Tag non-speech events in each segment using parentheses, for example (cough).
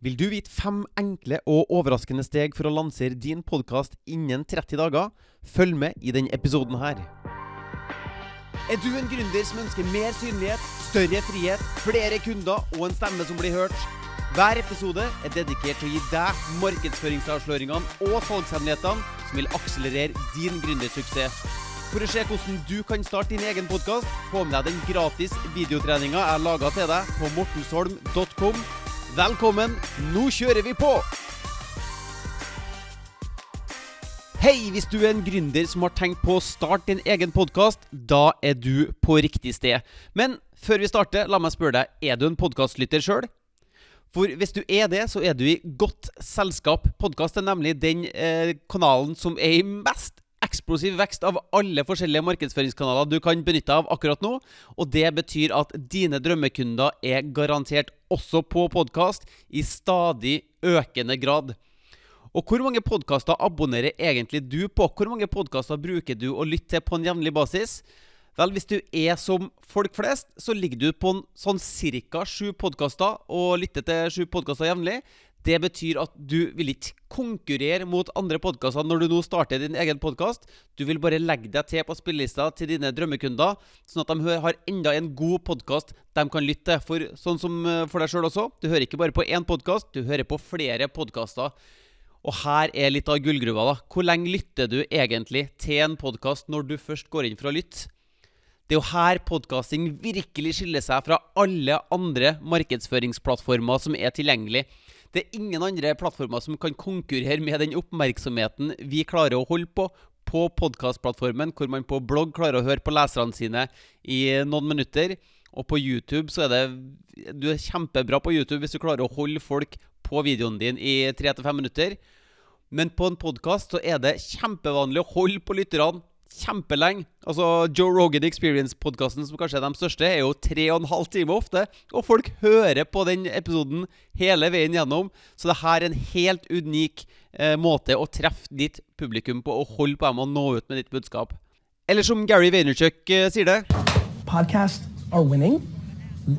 Vil du vite fem enkle og overraskende steg for å lansere din podkast innen 30 dager? Følg med i denne episoden her. Er du en gründer som ønsker mer synlighet, større frihet, flere kunder og en stemme som blir hørt? Hver episode er dedikert til å gi deg markedsføringsavsløringene og salgshemmelighetene som vil akselerere din gründersuksess. For å se hvordan du kan starte din egen podkast, få med deg den gratis videotreninga jeg har laga til deg på mortensholm.com. Velkommen, nå kjører vi på! Hei, hvis du er en gründer som har tenkt på å starte din egen podkast, da er du på riktig sted. Men før vi starter, la meg spørre deg, er du en podkastlytter sjøl? For hvis du er det, så er du i godt selskap. Podkast er nemlig den eh, kanalen som er i mest eksplosiv vekst av alle forskjellige markedsføringskanaler du kan benytte av akkurat nå. Og det betyr at dine drømmekunder er garantert også på podkast i stadig økende grad. Og hvor mange podkaster abonnerer egentlig du på? Hvor mange podkaster bruker du å lytte til på en jevnlig basis? Vel, hvis du er som folk flest, så ligger du på en sånn ca. sju podkaster og lytter til sju podkaster jevnlig. Det betyr at du vil ikke konkurrere mot andre podkaster når du nå starter din egen podkast. Du vil bare legge deg til på spillelista til dine drømmekunder, sånn at de har enda en god podkast de kan lytte til. For sånn som for deg sjøl også, du hører ikke bare på én podkast, du hører på flere podkaster. Og her er litt av gullgruva, da. Hvor lenge lytter du egentlig til en podkast når du først går inn for å lytte? Det er jo her podkasting virkelig skiller seg fra alle andre markedsføringsplattformer som er tilgjengelig. Det er ingen andre plattformer som kan konkurrere med den oppmerksomheten vi klarer å holde på på podkastplattformen, hvor man på blogg klarer å høre på leserne sine i noen minutter. Og på YouTube så er det Du er kjempebra på YouTube hvis du klarer å holde folk på videoen din i tre til fem minutter. Men på en podkast så er det kjempevanlig å holde på lytterne kjempelenge. Altså Joe Rogan Experience-podkasten, som kanskje er de største, er jo tre og en halv time ofte. Og folk hører på den episoden hele veien gjennom. Så det her er en helt unik eh, måte å treffe ditt publikum på, og holde på dem og nå ut med ditt budskap. Eller som Gary Vaynerchuk eh, sier det Podcasts are winning.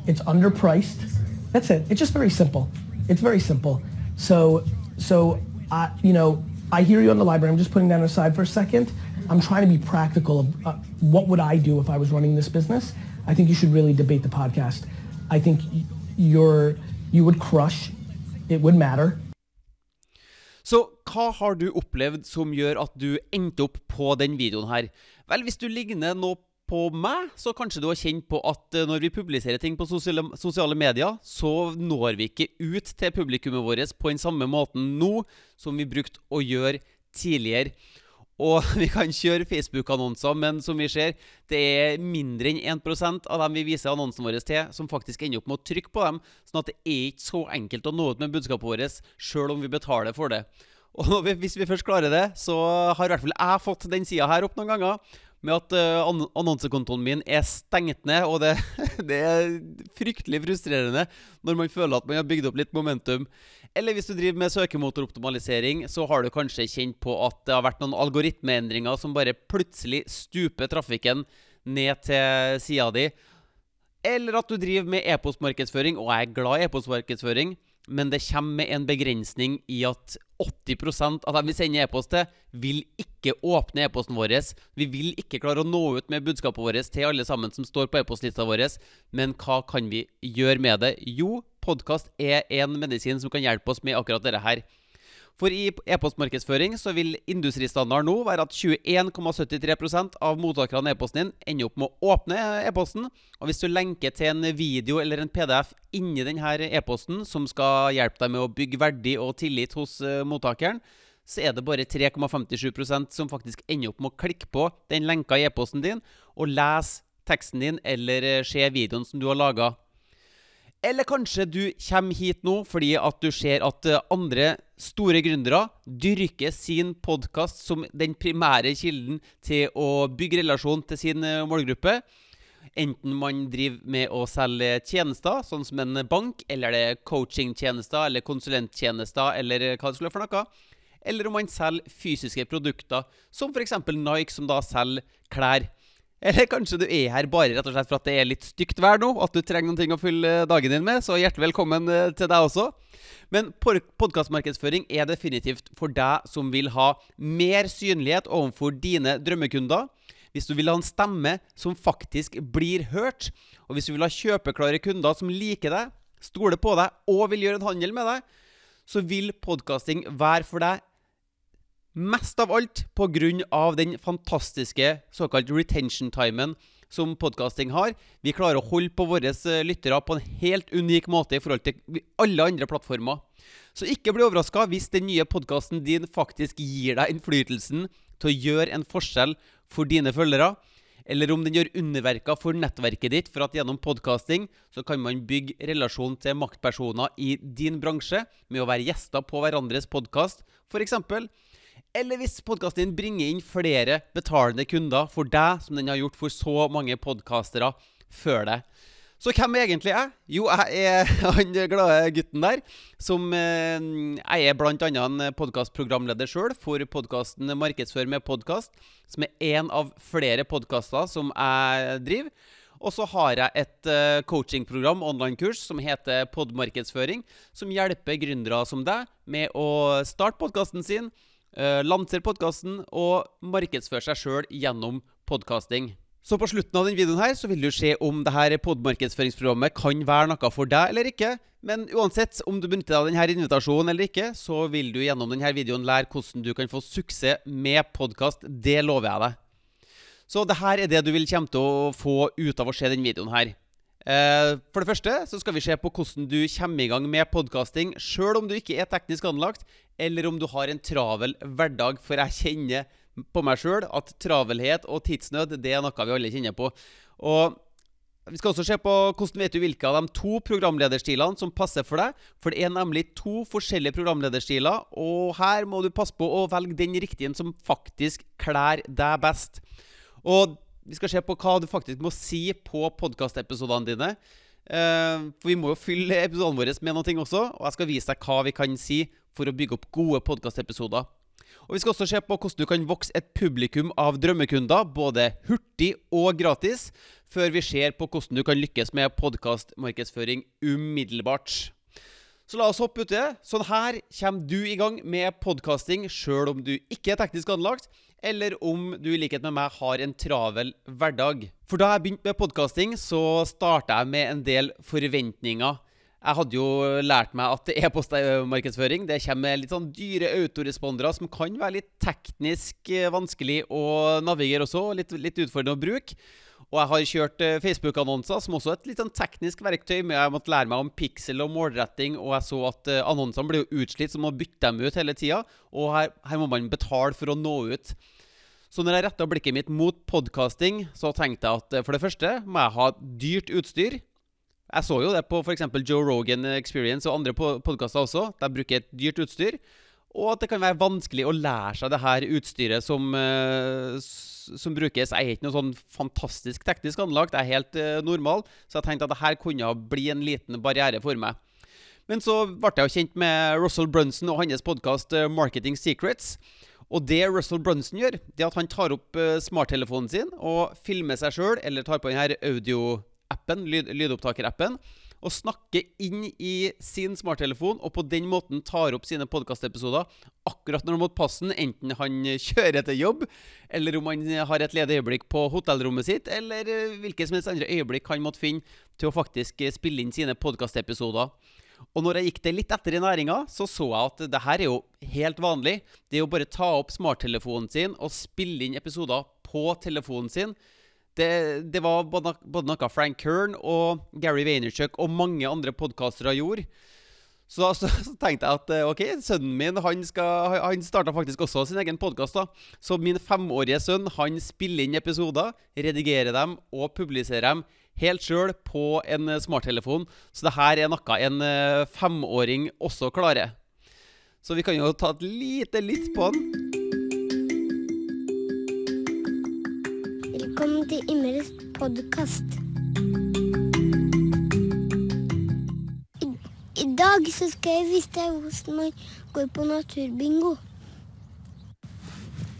It's underpriced. That's it. It's just very simple. It's very simple. So, so, I, you know, I hear you on the library. I'm just putting that aside for a second. I'm trying to be practical of uh, what would I do if I was running this business. I think you should really debate the podcast. I think you're, you would crush. It would matter. Så hva har du opplevd som gjør at du endte opp på den videoen her? Vel, hvis du ligner nå på meg, så kanskje du har kjent på at eh, når vi publiserer ting på sosiale, sosiale medier, så når vi ikke ut til publikummet vårt på den samme måten nå som vi brukte å gjøre tidligere. Og (laughs) vi kan kjøre Facebook-annonser, men som vi ser, det er mindre enn 1% av dem vi viser annonsene våre til, som faktisk ender opp med å trykke på dem. Sånn at det er ikke så enkelt å nå ut med budskapet vårt, sjøl om vi betaler for det. Og (laughs) hvis vi først klarer det, så har i hvert fall jeg fått den sida her opp noen ganger med at uh, annonsekontoen min er stengt ned, og det, (laughs) det, er fryktelig frustrerende når man føler at man har bygd opp litt momentum. Eller hvis du driver med søkemotoroptimalisering, så har du kanskje kjent på at det har vært noen algoritmeendringer som bare plutselig stuper trafikken ned til sida di. Eller at du driver med e-postmarkedsføring, og jeg er glad i e-postmarkedsføring, men det kommer med en begrensning i at 80% av dem vi sender e-post til, vil ikke åpne e-posten vår. Vi vil ikke klare å nå ut med budskapet vårt til alle sammen som står på e-postlista vår. Men hva kan vi gjøre med det? Jo, podkast er en medisin som kan hjelpe oss med akkurat dette her. For i e-postmarkedsføring så vil industristandarden nå være at 21,73 av mottakerne av e-posten din ender opp med å åpne e-posten. Og hvis du lenker til en video eller en PDF inni denne e-posten som skal hjelpe deg med å bygge verdi og tillit hos uh, mottakeren, så er det bare 3,57% som faktisk ender opp med å klikke på den lenka i e-posten din og lese teksten din eller uh, se videoen som du har laga. Eller kanskje du kommer hit nå fordi at du ser at eh, andre store gründere dyrker sin podkast som den primære kilden til å bygge relasjon til sin eh, målgruppe. Enten man driver med å selge tjenester, sånn som en bank, eller det er coachingtjenester eller konsulenttjenester, eller hva det skulle være for noe. Eller om man selger fysiske produkter, som f.eks. Nike, som da selger klær. Eller kanskje du er her bare rett og slett for at det er litt stygt vær nå, at du trenger noen ting å fylle dagen din med, så hjertelig velkommen eh, til deg også. Men podkastmarkedsføring er definitivt for deg som vil ha mer synlighet overfor dine drømmekunder. Hvis du vil ha en stemme som faktisk blir hørt, og hvis du vil ha kjøpeklare kunder som liker deg, stoler på deg og vil gjøre en handel med deg, så vil podkasting være for deg Mest av alt pga. den fantastiske såkalt retention-timen som podkasting har. Vi klarer å holde på våre eh, lyttere på en helt unik måte i forhold til alle andre plattformer. Så ikke bli overraska hvis den nye podkasten din faktisk gir deg innflytelsen til å gjøre en forskjell for dine følgere. Eller om den gjør underverker for nettverket ditt, for at gjennom podkasting så kan man bygge relasjon til maktpersoner i din bransje med å være gjester på hverandres podkast, f.eks. Eller hvis podkasten din bringer inn flere betalende kunder for deg, som den har gjort for så mange podkastere før deg. Så hvem er egentlig jeg? Jo, jeg er (laughs) han glade gutten der. Som eh, Jeg er bl.a. en podkastprogramleder sjøl for podkasten Markedsfør med podkast, som er én av flere podkaster som jeg driver. Og så har jeg et uh, coachingprogram, online-kurs, som heter Podmarkedsføring, som hjelper gründere som deg med å starte podkasten sin uh, lanser podkasten og markedsfører seg sjøl gjennom podkasting. Så på slutten av denne videoen her så vil du se om det her podmarkedsføringsprogrammet kan være noe for deg eller ikke. Men uansett om du benytter deg av denne invitasjonen eller ikke, så vil du gjennom denne videoen lære hvordan du kan få suksess med podkast. Det lover jeg deg. Så det her er det du vil komme til å få ut av å se denne videoen her. Eh, for det første så skal vi se på hvordan du kommer i gang med podkasting sjøl om du ikke er teknisk anlagt, eller om du har en travel hverdag. For jeg kjenner på meg sjøl at travelhet og tidsnød det er noe vi alle kjenner på. Og vi skal også se på hvordan vet du hvilke av de to programlederstilene som passer for deg. For det er nemlig to forskjellige programlederstiler, og her må du passe på å velge den riktige som faktisk klær deg best. Og vi skal se på hva du faktisk må si på podkastepisodene dine. Uh, for vi må jo fylle episodene våre med noe også, og jeg skal vise deg hva vi kan si for å bygge opp gode podkastepisoder. Og Vi skal også se på hvordan du kan vokse et publikum av drømmekunder, både hurtig og gratis, før vi ser på hvordan du kan lykkes med podkastmarkedsføring umiddelbart. Så la oss hoppe uti. Sånn her kommer du i gang med podkasting sjøl om du ikke er teknisk anlagt, eller om du i likhet med meg har en travel hverdag. For da jeg begynte med podkasting, så starta jeg med en del forventninger. Jeg hadde jo lært meg at e-postmarkedsføring det kommer med litt sånn dyre autorespondere som kan være litt teknisk eh, vanskelig å navigere også, litt, litt utfordrende å bruke. Og jeg har kjørt eh, Facebook-annonser, som også er et litt sånn teknisk verktøy. Men jeg måtte lære meg om pixel og målretting, og jeg så at uh, annonsene ble utslitt, så man må bytte dem ut hele tida. Og her, her, må man betale for å nå ut. Så når jeg retta blikket mitt mot podkasting, så tenkte jeg at uh, for det første må jeg ha dyrt utstyr. Jeg så jo det på f.eks. Joe Rogan Experience og andre podkaster også. De bruker et dyrt utstyr. Og at det kan være vanskelig å lære seg det her utstyret som, uh, som brukes. Jeg er ikke noe sånn fantastisk teknisk anlagt, jeg er helt uh, normal. Så jeg tenkte at det her kunne bli en liten barriere for meg. Men så ble jeg jo kjent med Russell Brunson og hans podkast uh, Marketing Secrets. Og det Russell Brunson gjør, det er at han tar opp smarttelefonen sin og filmer seg sjøl, eller tar på denne audioappen, lyd, lydopptakerappen og snakker inn i sin smarttelefon, og på den måten tar opp sine podkastepisoder akkurat når han måtte passe den, enten han kjører til jobb, eller om han har et ledig øyeblikk på hotellrommet sitt, eller eh, hvilket som helst andre øyeblikk han måtte finne til å faktisk spille inn sine podkastepisoder. Og når jeg gikk det litt etter i næringa, så så jeg at det her er jo helt vanlig. Det er jo bare å ta opp smarttelefonen sin og spille inn episoder på telefonen sin. Det, det, var både, noe Frank Kern og Gary Vaynerchuk og mange andre podkastere gjorde. Så, så, så, tenkte jeg at eh, ok, sønnen min han, skal, han starta faktisk også sin egen podkast. Så min femårige sønn han spiller inn episoder, redigerer dem og publiserer dem helt sjøl på en smarttelefon. Så det her er noe en eh, femåring også klarer. Så vi kan jo ta et lite litt på den. Velkommen til Imres podkast. I, I, dag så skal jeg vise deg hvordan man går på naturbingo.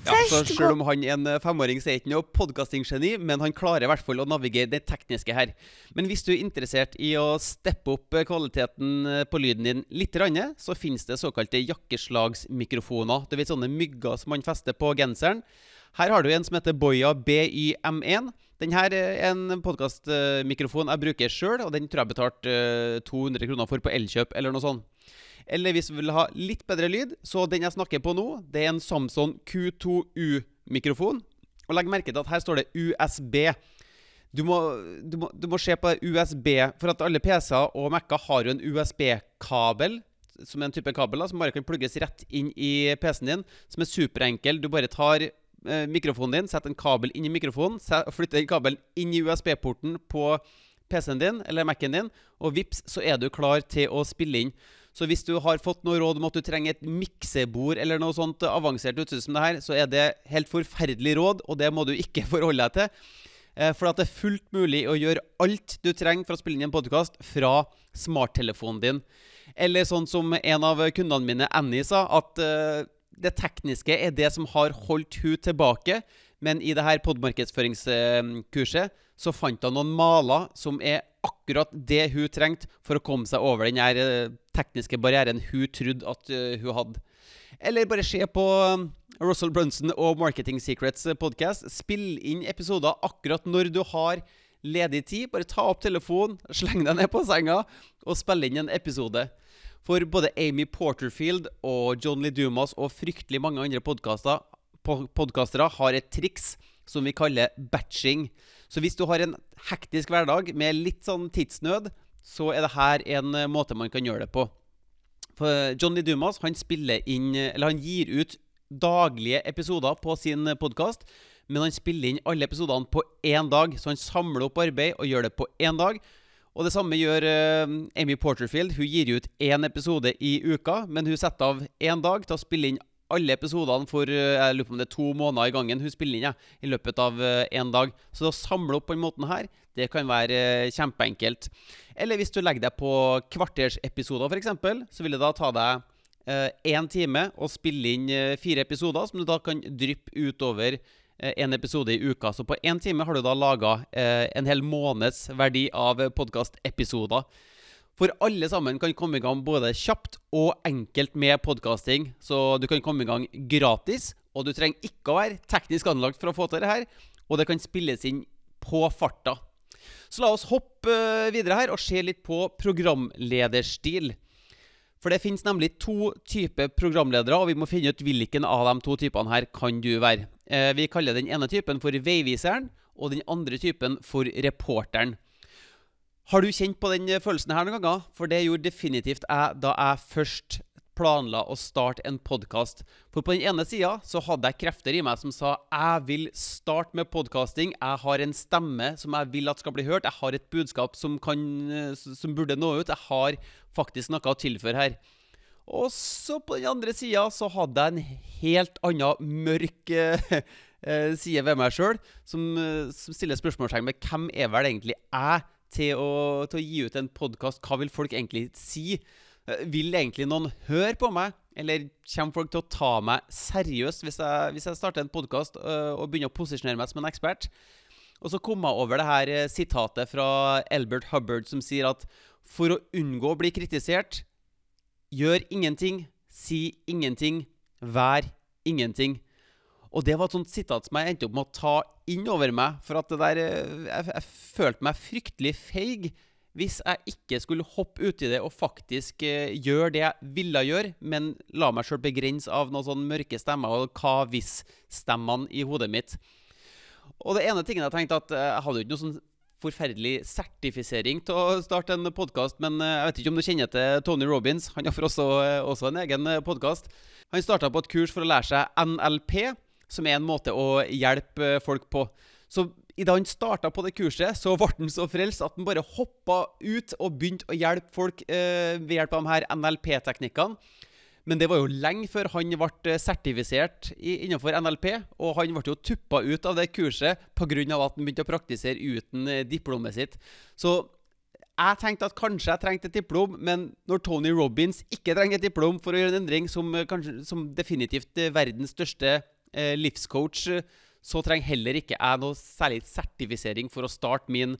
Ja, så Selv om han er en eh, femåring, så er ikke noe podkastinggeni, men han klarer i hvert fall å navigere det tekniske her. Men hvis du er interessert i å steppe opp eh, kvaliteten eh, på lyden din litt, så finnes det såkalte jakkeslagsmikrofoner. Du vet sånne mygger som man fester på genseren. Her har du en som heter Boya BYM1. Den her er en podkastmikrofon jeg bruker sjøl, og den tror jeg betalte eh, 200 kroner for på Elkjøp eller noe sånt. Eller hvis du vil ha litt bedre lyd, så den jeg snakker på nå, det er en Samson Q2U-mikrofon. Og legg merke til at her står det USB. Du må, du, må, du må se på USB, for at alle PC-er og Mac-er har jo en USB-kabel, som er en type kabel da, som bare kan plugges rett inn i PC-en din, som er superenkel. Du bare tar mikrofonen din, sett en kabel inn i mikrofonen, flytte den kabelen inn i USB-porten på PC-en din eller Mac-en din, og vips, så er du klar til å spille inn. Så hvis du har fått noe råd om at du trenger et miksebord eller noe sånt avansert utstyr som det her, så er det helt forferdelig råd, og det må du ikke (laughs) forholde deg til. Eh, For at det er fullt mulig å gjøre alt du trenger for å spille inn en podkast fra smarttelefonen din. Eller sånn som en av kundene mine, Annie, sa, at eh, det tekniske er det som har holdt hun tilbake. Men i det her podmarkedsføringskurset så fant hun noen maler som er akkurat det hun trengte for å komme seg over den her eh, tekniske barrieren hun trodde at eh, hun hadde. Eller bare se på um, Russell Brunson og Marketing Secrets podkast. Spill inn episoder akkurat når du har ledig tid. Bare ta opp telefonen, sleng deg ned på senga og spill inn en episode. For både Amy Porterfield og John Lee Dumas og fryktelig mange andre podkaster podkastere har et triks som vi kaller batching. Så hvis du har en hektisk hverdag med litt sånn tidsnød, så er det her en eh, måte man kan gjøre det på. For John Lee Dumas han inn han gir ut daglige episoder på sin podkast. Men han spiller inn alle episodene på én dag, så han samler opp arbeid og gjør det på én dag. Og det samme gjør eh, Amy Porterfield. Hun gir ut én episode i uka, men hun setter av én dag til å spille inn alle episodene for eh, jeg lurer på om det er to måneder i gangen. Hun spiller inn ja, i løpet av én dag. Så å samle opp på den måten her, det kan være eh, kjempeenkelt. Eller hvis du legger deg på kvartersepisoder, f.eks., så vil det da ta deg én time å spille inn eh, fire episoder, som du da kan dryppe utover én episode i uka. Så på én time har du da laga en hel måneds verdi av podkastepisoder. For alle sammen kan komme i gang både kjapt og enkelt med podkasting. Så du kan komme i gang gratis, og du trenger ikke å være teknisk anlagt for å få til det her. Og det kan spilles inn på farta. Så la oss hoppe eh, videre her og se litt på programlederstil. For det finnes nemlig to typer programledere, og vi må finne ut hvilken av de to typene her kan du være. Eh, vi kaller den ene typen for veiviseren, og den andre typen for reporteren. Har du kjent på den følelsen her noen ganger? For det gjorde definitivt jeg da jeg først planla å starte en podkast. For på den ene sida så hadde jeg krefter i meg som sa jeg vil starte med podkasting. Jeg har en stemme som jeg vil at skal bli hørt. Jeg har et budskap som, kan, som burde nå ut. Jeg har faktisk noe å tilføre her. Og så på den andre sida så hadde jeg en helt annen mørk eh, eh, side ved meg sjøl, som, eh, som stiller spørsmålstegn med hvem er vel egentlig jeg til å, til å gi ut en podkast? Hva vil folk egentlig si? Eh, Vil egentlig noen høre på meg, eller kommer folk til å ta meg seriøst hvis jeg, hvis jeg starter en podkast og begynner å posisjonere meg som en ekspert? Og så kom jeg over det her eh, sitatet fra Albert Hubbard som sier at for å unngå å bli kritisert, gjør ingenting, si ingenting, vær ingenting. Og det var et sånt sitat som jeg endte opp med å ta inn over meg, for at det der eh, Jeg, jeg følte meg fryktelig feig hvis jeg ikke skulle hoppe uti det og faktisk eh, gjøre det jeg ville gjøre, men la meg sjøl begrense av noen sånne mørke stemmer og hva hvis-stemmene i hodet mitt. Og det ene tingen jeg tenkte at eh, jeg hadde jo ikke noe sånn forferdelig sertifisering til å starte en podkast, men eh, jeg vet ikke om du kjenner til Tony Robins. Han har for også, eh, også en egen podkast. Han starta på et kurs for å lære seg NLP, som er en måte å hjelpe folk på. Så idet han starta på det kurset, så ble han så frelst at han bare hoppa ut og begynte å hjelpe folk eh, ved hjelp av de her NLP-teknikkene. Men det var jo lenge før han ble eh, sertifisert innenfor NLP, og han ble jo tuppa ut av det kurset pga. at han begynte å praktisere uten eh, diplomet sitt. Så jeg tenkte at kanskje jeg trengte et diplom, men når Tony Robins ikke trenger et diplom for å gjøre en endring som, eh, kanskje, som definitivt verdens største livscoach, så trenger heller ikke jeg noe særlig sertifisering for å starte min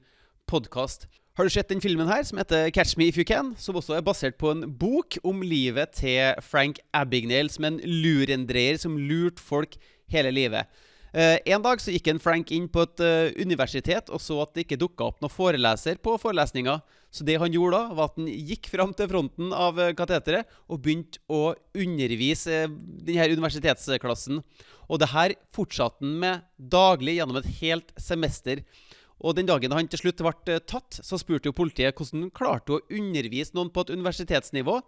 podkast. Har du sett den filmen her, som heter 'Catch Me If You Can'? Som også er basert på en bok om livet til Frank Abagnale, som en lurendreier som lurte folk hele livet. Eh, en dag så gikk en Frank inn på et eh, universitet og så at det ikke dukka opp noen foreleser på forelesninga. Så det han gjorde da, var at han gikk fram til fronten av eh, kateteret og begynte å undervise denne universitetsklassen. Og det her fortsatte han med daglig gjennom et helt semester. Og den dagen han til slutt ble tatt, så spurte jo politiet hvordan han klarte å undervise noen på et universitetsnivå.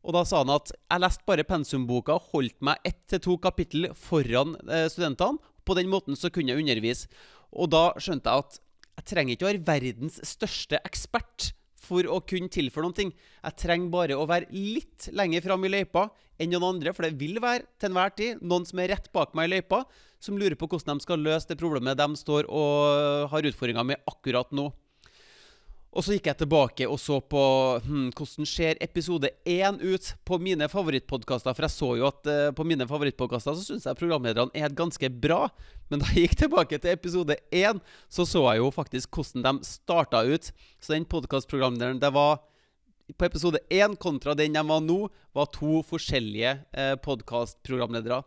Og da sa han at jeg leste bare pensumboka og holdt meg ett til to kapittel foran studentene. På den måten så kunne jeg undervise. Og da skjønte jeg at jeg trenger ikke å være verdens største ekspert for å kunne tilføre noen ting. Jeg trenger bare å være litt lenger fram i løypa enn noen andre, for det vil være til enhver tid noen som er rett bak meg i løypa, som lurer på hvordan de skal løse det problemet de står og har utfordringer med akkurat nå. Og så gikk jeg tilbake og så på hmm, hvordan ser episode én ut på mine favorittpodkaster. For jeg så jo at uh, på mine favorittpodkaster så syns jeg programlederne er ganske bra. Men da jeg gikk tilbake til episode én, så så jeg jo faktisk hvordan de starta ut. Så den podkastprogramlederen det var på episode én kontra den de var nå, var to forskjellige eh, podkastprogramledere.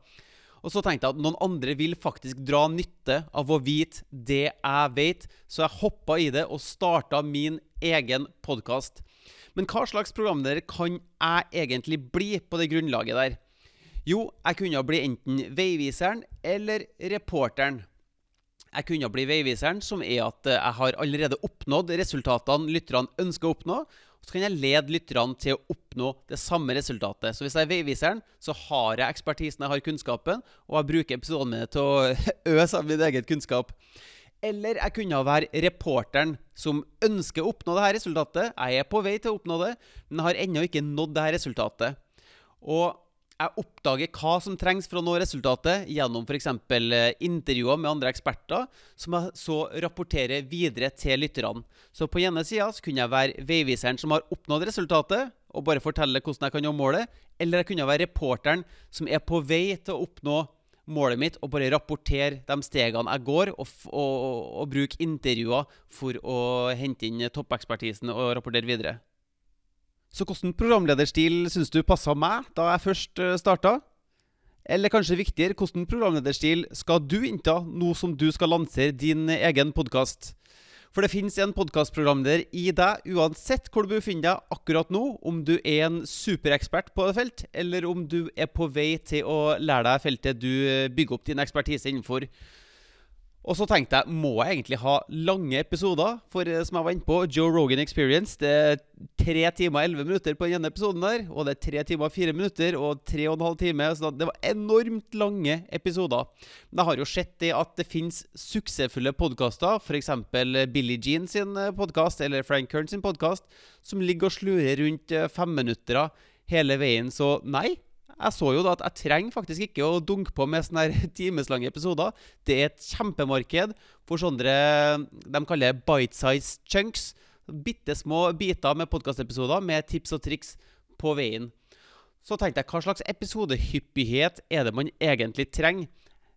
Og så tenkte jeg at noen andre vil faktisk dra nytte av å vite det jeg vet, så jeg hoppa i det og starta min egen podkast. Men hva slags programleder kan jeg egentlig bli på det grunnlaget der? Jo, jeg kunne bli enten veiviseren eller reporteren. Jeg kunne bli veiviseren, som er at jeg har allerede oppnådd resultatene lytterne ønsker å oppnå. Så kan jeg lede lytterne til å oppnå det samme resultatet. Så hvis jeg er veiviseren, så har jeg ekspertisen, jeg har kunnskapen, og jeg bruker episodene mine til å (laughs) øse av min egen kunnskap. Eller jeg kunne være reporteren som ønsker å oppnå dette resultatet. Jeg er på vei til å oppnå det, men har ennå ikke nådd dette resultatet. Og jeg oppdager hva som trengs for å nå resultatet, gjennom f.eks. intervjuer med andre eksperter, som jeg så rapporterer videre til lytterne. Så på ene sida kunne jeg være veiviseren som har oppnådd resultatet, og bare fortelle hvordan jeg kan nå målet. Eller jeg kunne være reporteren som er på vei til å oppnå målet mitt, og bare rapportere de stegene jeg går, og, og, og bruke intervjuer for å hente inn toppekspertisen og rapportere videre. Så hvordan programlederstil syns du passa meg da jeg først starta? Eller kanskje viktigere, hvordan programlederstil skal du innta nå som du skal lansere din egen podkast? For det fins en podkastprogramleder i deg uansett hvor du befinner deg akkurat nå, om du er en superekspert på et felt, eller om du er på vei til å lære deg feltet du bygger opp din ekspertise innenfor. Og så tenkte jeg, må jeg egentlig ha lange episoder? For som jeg var inne på, Joe Rogan Experience, det er tre timer og elleve minutter på den ene episoden der. Og det er tre timer og fire minutter og tre og en halv time. Så det var enormt lange episoder. Men jeg har jo sett det at det fins suksessfulle podkaster, f.eks. Billie Jean sin podkast eller Frank Kern sin podkast, som ligger og slurer rundt femminuttere hele veien. Så nei, jeg så jo da at jeg trenger faktisk ikke å dunke på med sånne her (laughs) timeslange episoder. Det er et kjempemarked for sånne de kaller bite-size chunks. Bitte små biter med podkastepisoder med tips og triks på veien. Så tenkte jeg, hva slags episodehyppighet er det man egentlig trenger?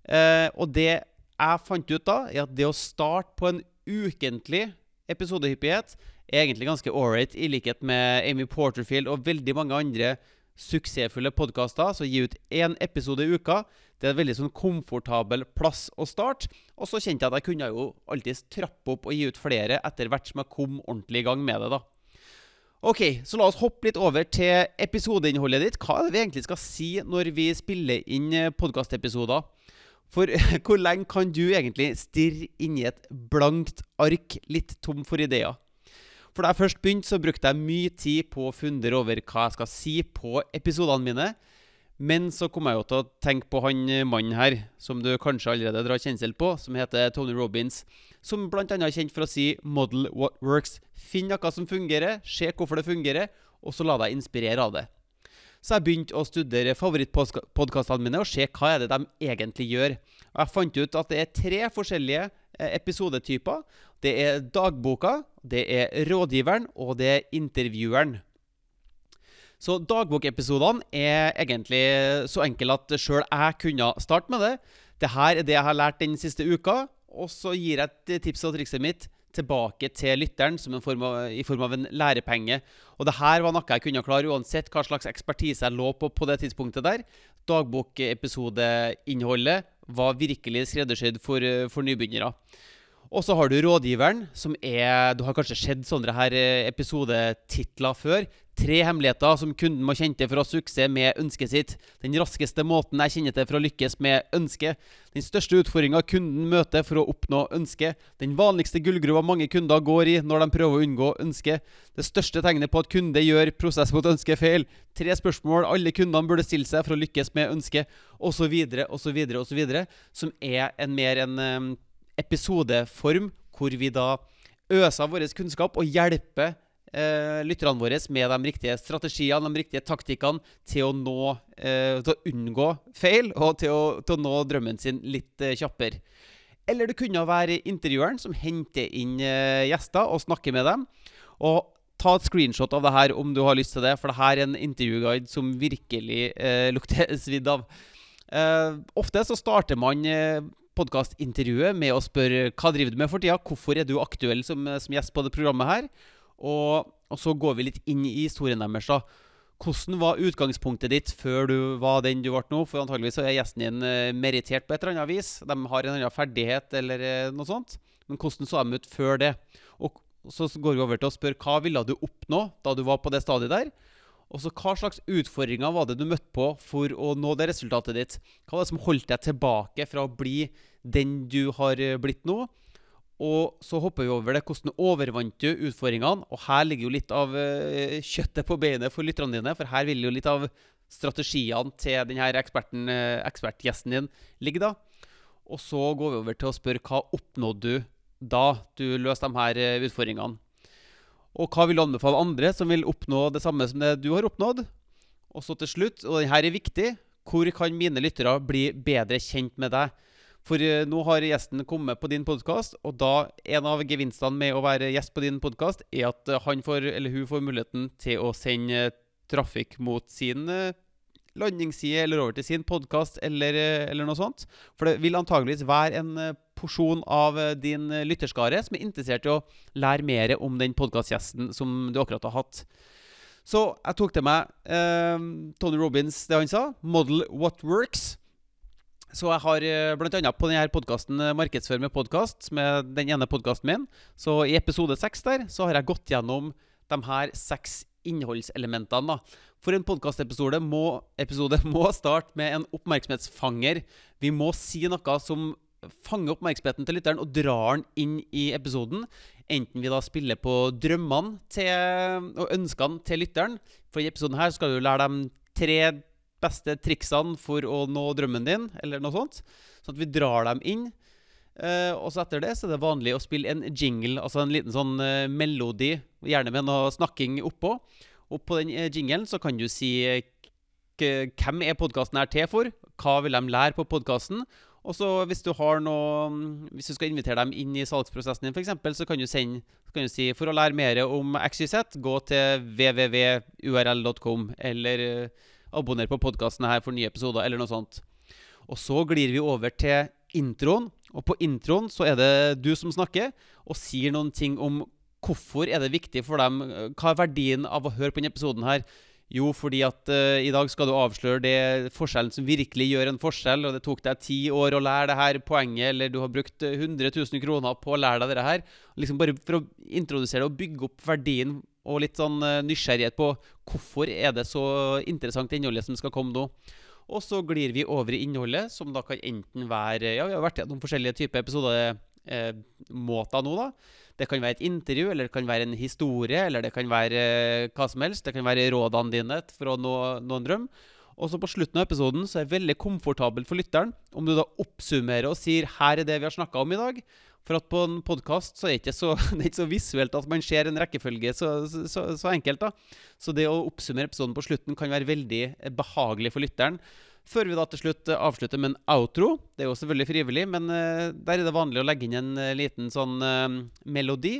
Eh, og det jeg fant ut da, er at det å starte på en ukentlig episodehyppighet er egentlig ganske ålreit, i likhet med Amy Porterfield og veldig mange andre suksessfulle podkaster, så gi ut én episode i uka. Det er en veldig sånn komfortabel plass å starte. Og så kjente jeg at jeg kunne jo alltids trappe opp og gi ut flere etter hvert som jeg kom ordentlig i gang med det. da. Ok, så la oss hoppe litt over til episodeinnholdet ditt. Hva er det vi egentlig skal si når vi spiller inn podkastepisoder? For (laughs) hvor lenge kan du egentlig stirre inni et blankt ark, litt tom for ideer? For da jeg først begynte, så brukte jeg mye tid på å fundere over hva jeg skal si på episodene mine. Men så kom jeg jo til å tenke på han mannen her, som du kanskje allerede drar kjensel på, som heter Tony Robins. Som bl.a. er kjent for å si 'model what works'. Finn noe som fungerer, se hvorfor det fungerer, og så la deg inspirere av det. Så jeg begynte å studere favorittpodkastene mine og se hva er det de egentlig gjør. Og jeg fant ut at det er tre forskjellige episodetyper. Det er dagboka, det er rådgiveren, og det er intervjueren. Så dagbokepisodene er egentlig så enkle at sjøl jeg kunne starte med det. Det her er det jeg har lært den siste uka, og så gir jeg et tips og trikset mitt tilbake til lytteren form av, i form av en lærepenge. Og det her var noe jeg kunne klare uansett hva slags ekspertise jeg lå på på det tidspunktet der. Dagbokepisodeinnholdet var virkelig skreddersydd for, for nybegynnere. Og så har du rådgiveren, som er Du har kanskje sett sånne her eh, episodetitler før. Tre hemmeligheter som kunden må kjenne til for å ha suksess med ønsket sitt. Den raskeste måten jeg kjenner til for å lykkes med ønsket. Den største utfordringa kunden møter for å oppnå ønsket. Den vanligste gullgruva mange kunder går i når de prøver å unngå ønsket. Det største tegnet på at kunde gjør prosess mot ønske feil. Tre spørsmål alle kundene burde stille seg for å lykkes med ønsket, osv., osv., osv. Som er en mer en um, episodeform hvor vi da øser vår kunnskap og hjelper eh, lytterne våre med de riktige strategiene, de riktige taktikkene til å, nå, eh, til å unngå feil og til å, til å, nå drømmen sin litt eh, kjappere. Eller det kunne være intervjueren som henter inn eh, gjester og snakker med dem. Og ta et screenshot av det her om du har lyst til det, for det her er en intervjuguide som virkelig eh, lukter (laughs) svidd av. Eh, ofte så starter man podkastintervjuet med å spørre hva driver du med for tida, hvorfor er du aktuell som, som gjest på det programmet her? Og, og, så går vi litt inn i historien deres. da. Hvordan var utgangspunktet ditt før du var den du ble nå? For antageligvis er gjesten din uh, merittert på et eller annet vis. De har en annen ferdighet eller uh, noe sånt. Men hvordan så de ut før det? Og så går vi over til å spørre hva ville du oppnå da du var på det stadiet der? Og så Hva slags utfordringer var det du møtte på for å nå det resultatet ditt? Hva var det som holdt deg tilbake fra å bli den du har eh, blitt nå? Og så hopper vi over det. Hvordan overvant du utfordringene? Og her ligger jo litt av uh, kjøttet på beinet for lytterne dine, for her vil jo litt av strategiene til denne uh, ekspertgjesten din ligge, da. Og så går vi over til å spørre hva oppnådde du da du løste de her utfordringene? Og hva vil du anbefale andre som vil oppnå det samme som det du har oppnådd? Og så til slutt, og denne er viktig, hvor kan mine lyttere bli bedre kjent med deg? For uh, nå har gjesten kommet på din podkast, og da en av gevinstene med å være gjest på din podkast, er at uh, han får, eller hun får muligheten til å sende uh, trafikk mot sin landingsside eller over til sin podkast eller, eller, noe sånt. For det vil antageligvis være en porsjon av eh, din eh, lytterskare som er interessert i å lære mer om den podkastgjesten som du akkurat har hatt. Så jeg tok til meg eh, Tony Robins, det han sa. 'Model what works'. Så jeg har eh, bl.a. på denne podkasten Markedsfør med podkast, med den ene podkasten min. Så i episode seks der så har jeg gått gjennom de her seks innholdselementene. da. For en podkastepisode må, (laughs) må starte med en oppmerksomhetsfanger. Vi må si noe som fange oppmerksomheten til lytteren og drar den inn i episoden. Enten vi da spiller på drømmene til, og ønskene til lytteren. For i episoden her skal du lære dem tre beste triksene for å nå drømmen din, eller noe sånt. Sånn at vi drar dem inn. Uh, og så etter det så er det vanlig å spille en jingle, altså en liten sånn uh, melodi, gjerne med noe snakking oppå. Og på den uh, jinglen så kan du si hvem er podkasten her til for, hva vil de lære på podkasten, og så hvis du har noe Hvis du skal invitere dem inn i salgsprosessen din, f.eks., så kan du sende kan du si For å lære mer om XYZ, gå til www.url.com, eller uh, abonner på podkasten her for nye episoder, eller noe sånt. Og så glir vi over til introen. Og på introen så er det du som snakker, og sier noen ting om hvorfor er det viktig for dem Hva er verdien av å høre på denne episoden her? Jo, fordi at uh, i dag skal du avsløre det forskjellen som virkelig gjør en forskjell. Og det tok deg ti år å lære det her poenget, eller du har brukt 100 000 kroner på å lære deg det her. Liksom bare for å introdusere det og bygge opp verdien og litt sånn uh, nysgjerrighet på hvorfor er det så interessant innholdet som skal komme nå. Og så glir vi over i innholdet, som da kan enten være Ja, vi har vært gjennom forskjellige typer episoder eh, nå, da. Det kan være et intervju, eller det kan være en historie, eller det kan være eh, hva som helst. Det kan være rådene dine for å nå, nå en drøm. Og så På slutten av episoden så er det veldig komfortabelt for lytteren om du da oppsummerer og sier 'her er det vi har snakka om i dag'. For at på en podkast så er det så, (laughs) det er ikke så visuelt at man ser en rekkefølge så, så, så, enkelt. da. Så det å oppsummere episoden på slutten kan være veldig behagelig for lytteren. Før vi da til slutt eh, avslutter med en outro. Det er jo selvfølgelig frivillig, men uh, der er det vanlig å legge inn en uh, liten sånn melodi.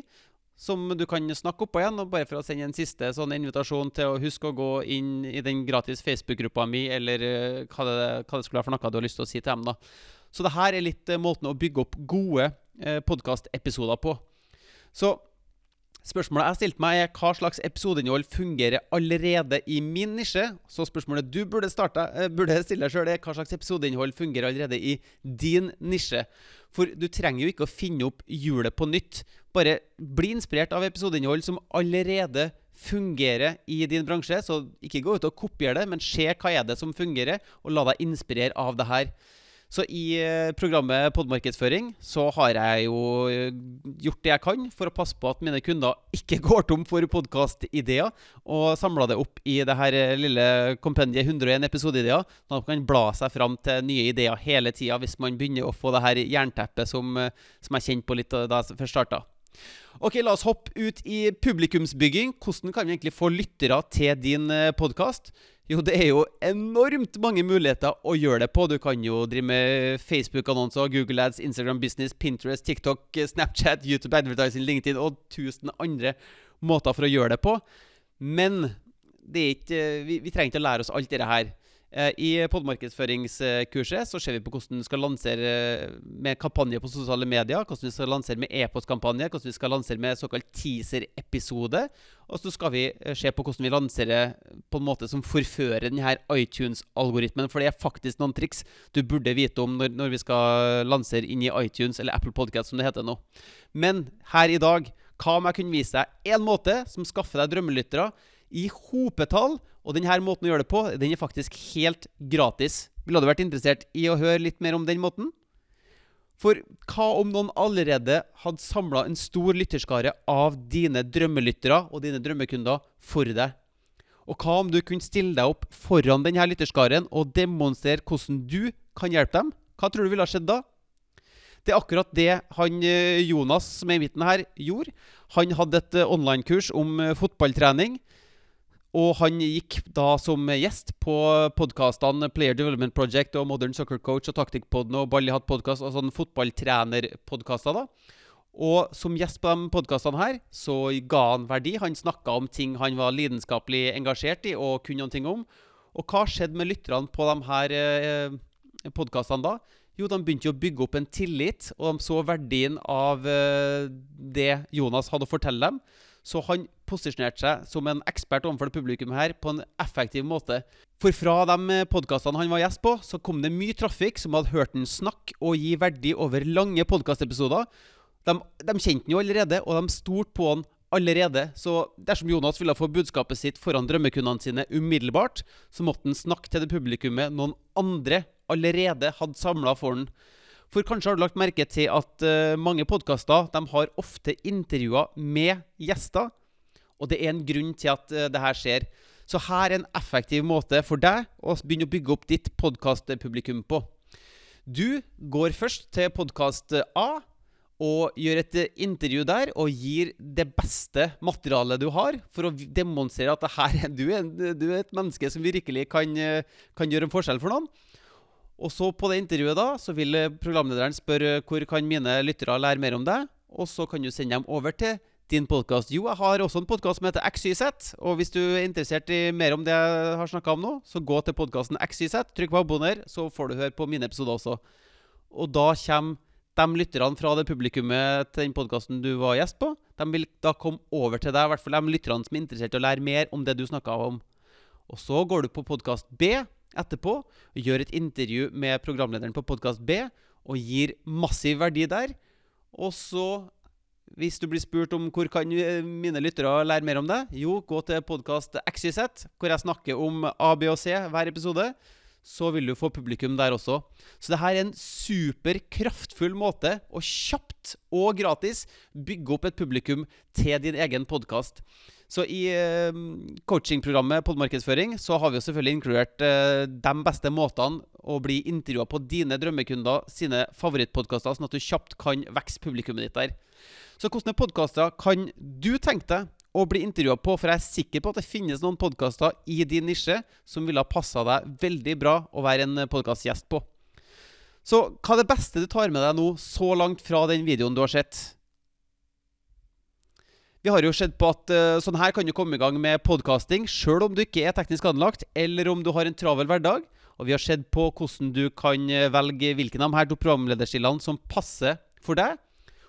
som du kan snakke oppå igjen. Og bare for å sende en siste sånn invitasjon til å huske å gå inn i den gratis Facebook-gruppa mi, eller eh, hva det, hva det skulle være for noe du har lyst til å si til dem. da. Så det her er litt eh, måten å bygge opp gode eh, podkastepisoder på. Så Spørsmålet jeg stilte meg, er hva slags episodeinnhold fungerer allerede i min nisje? Så spørsmålet du burde, starte, eh, burde stille deg sjøl, er hva slags episodeinnhold fungerer allerede i din nisje? For du trenger jo ikke å finne opp hjulet på nytt. Bare bli inspirert av episodeinnhold som allerede fungerer i din bransje. Så ikke gå ut og kopier det, men se hva er det som fungerer, og la deg inspirere av det her. Så i eh, programmet Podmarkedsføring så har jeg jo eh, gjort det jeg kan for å passe på at mine kunder ikke (laughs) går tom for podkastideer, og samla det opp i det her eh, lille kompendiet 101 episodeideer, sånn at man kan bla seg fram til nye ideer hele tida hvis man begynner å få det her jernteppet som, som jeg kjente på litt da jeg først starta. Ok, La oss hoppe ut i publikumsbygging. Hvordan kan vi egentlig få lyttere til din podkast? Jo, det er jo enormt mange muligheter å gjøre det på. Du kan jo drive med Facebook-annonser, Google Ads, Instagram Business, Pinterest, TikTok, Snapchat, YouTube Advertising, LinkedIn og tusen andre måter for å gjøre det på. Men det er ikke, vi, vi trenger ikke å lære oss alt dette her. Eh, I podmarkedsføringskurset så ser vi på hvordan du skal lansere eh, med kampanje på sosiale medier, hvordan du skal lansere med e-postkampanje, hvordan vi skal lansere med såkalt teaser-episode. Og så skal vi eh, se på hvordan vi lanserer på en måte som forfører denne iTunes-algoritmen. For det er faktisk noen triks du burde vite om når, når vi skal lansere inn i iTunes eller Apple Podcast, som det heter nå. Men her i dag, hva om jeg kunne vise deg én måte som skaffer deg drømmelyttere i hopetall og denne måten å gjøre det på, den er faktisk helt gratis. Ville du vært interessert i å høre litt mer om den måten? For hva om noen allerede hadde samla en stor lytterskare av dine drømmelyttere og dine drømmekunder for deg? Og hva om du kunne stille deg opp foran denne lytterskaren og demonstrere hvordan du kan hjelpe dem? Hva tror du ville ha skjedd da? Det er akkurat det han eh, Jonas som er i midten her, gjorde. Han hadde et eh, online-kurs om eh, fotballtrening. Og han gikk da som gjest på podkastene Player Development Project og Modern Soccer Coach og Taktikkpodden og Ballihatt podkast og sånn fotballtrenerpodkaster. da. Og som gjest på de podkastene her, så ga han verdi. Han snakka om ting han var lidenskapelig engasjert i og kunne noen ting om. Og hva skjedde med lytterne på de her eh, podkastene da? Jo, de begynte å bygge opp en tillit, og de så verdien av eh, det Jonas hadde å fortelle dem. Så han posisjonerte seg som en ekspert overfor det publikum her på en effektiv måte. For fra de podkastene han var gjest på, så kom det mye trafikk som hadde hørt han snakke og gi verdi over lange podkastepisoder. De, de kjente han jo allerede, og de stolte på han allerede. Så dersom Jonas ville få budskapet sitt foran drømmekundene sine umiddelbart, så måtte han snakke til det publikummet noen andre allerede hadde samla for han. For kanskje har du lagt merke til at uh, mange podkaster har ofte intervjuer med gjester. Og det er en grunn til at uh, det her skjer. Så her er en effektiv måte for deg å begynne å bygge opp ditt podkastpublikum på. Du går først til podkast A og gjør et eh, intervju der og gir det beste materialet du har, for å demonstrere at her, du, er, du, er, et menneske som virkelig kan, kan gjøre en forskjell for noen. Og så på det intervjuet da, så vil eh, programlederen spørre hvor kan mine lyttere lære mer om deg. Og så kan du sende dem over til din podkast. Jo, jeg har også en podkast som heter XYZ. Og hvis du er interessert i mer om det jeg har snakka om nå, så gå til podkasten XYZ, trykk på abonner, så får du høre på mine episoder også. Og da kommer de lytterne fra det publikummet til den podkasten du var gjest på, de vil da komme over til deg, i hvert fall de lytterne som er interessert i å lære mer om det du snakka om. Og så går du på podkast B, etterpå, gjør et intervju med programlederen på podkast B og gir massiv verdi der. Og så, hvis du blir spurt om hvor kan mine lyttere lære mer om det, jo, gå til podkast XYZ, hvor jeg snakker om A, B og C hver episode. Så vil du få publikum der også. Så det her er en super kraftfull måte å kjapt og gratis bygge opp et publikum til din egen podkast. Så i uh, coachingprogrammet Podmarkedsføring så har vi jo selvfølgelig inkludert uh, de beste måtene å bli intervjua på dine drømmekunder sine favorittpodkaster, sånn at du kjapt kan vokse publikummet ditt der. Så hvilke podkaster kan du tenke deg å bli intervjua på? For jeg er sikker på at det finnes noen podkaster i din nisje som ville ha passa deg veldig bra å være en podkastgjest på. Så hva er det beste du tar med deg nå så langt fra den videoen du har sett? Vi har jo sett på at uh, sånn her kan du komme i gang med podkasting sjøl om du ikke er teknisk anlagt, eller om du har en travel hverdag. Og vi har sett på hvordan du kan eh, velge hvilken av de her to programlederstillene som passer for deg.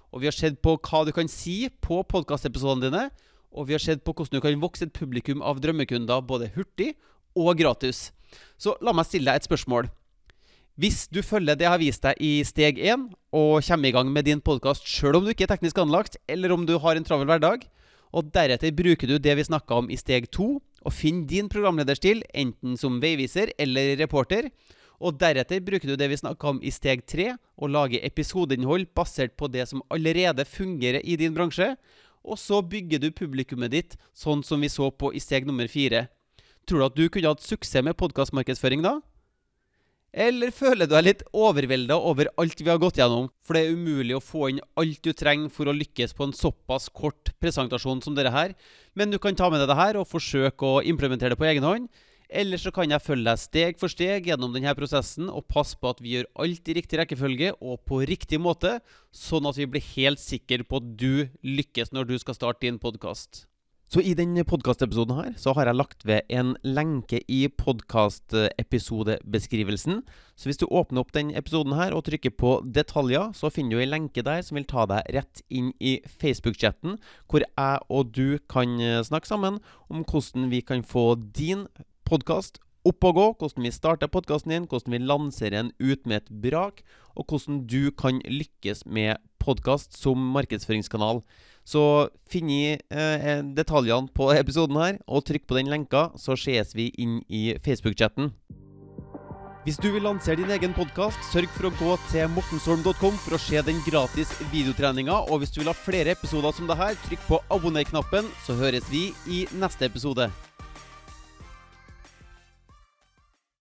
Og vi har sett på hva du kan si på podkastepisodene dine. Og vi har sett på hvordan du kan vokse et publikum av drømmekunder både hurtig og gratis. Så la meg stille deg et spørsmål. Hvis du følger det jeg har vist deg i steg 1, og kommer i gang med din podkast sjøl om du ikke er teknisk anlagt, eller om du har en travel hverdag, og deretter bruker du det vi snakka om i steg 2, og finner din programlederstil, enten som veiviser eller reporter, og deretter bruker du det vi snakka om i steg 3, og lager episodeinnhold basert på det som allerede fungerer i din bransje, og så bygger du publikummet ditt sånn som vi så på i steg nummer 4. Tror du at du kunne hatt suksess med podkastmarkedsføring da? Eller føler du deg litt overvelda over alt vi har gått gjennom, for det er umulig å få inn alt du trenger for å lykkes på en såpass kort presentasjon som dette her, men du kan ta med deg det her og forsøke å implementere det på egen hånd. Eller så kan jeg følge deg steg for steg gjennom denne prosessen og passe på at vi gjør alt i riktig rekkefølge og på riktig måte, sånn at vi blir helt sikre på at du lykkes når du skal starte din podkast. Så i denne podkastepisoden her så har jeg lagt ved en lenke i podkastepisodebeskrivelsen. Så hvis du åpner opp den episoden her og trykker på detaljer, så finner du en lenke der som vil ta deg rett inn i Facebook-chatten, hvor jeg og du kan eh, snakke sammen om hvordan vi kan få din podkast opp og gå, hvordan vi starter podkasten din, hvordan vi lanserer den ut med et brak, og hvordan du kan lykkes med podkast som markedsføringskanal. Så finn i eh, detaljene på (laughs) episoden her, og trykk på den lenka, så ses vi inn i Facebook-chatten. Hvis du vil lansere din egen podkast, sørg for å gå til mortensholm.com for å se den gratis videotreninga. Og hvis du vil ha flere episoder som det her, trykk på abonner-knappen, så høres vi i neste episode.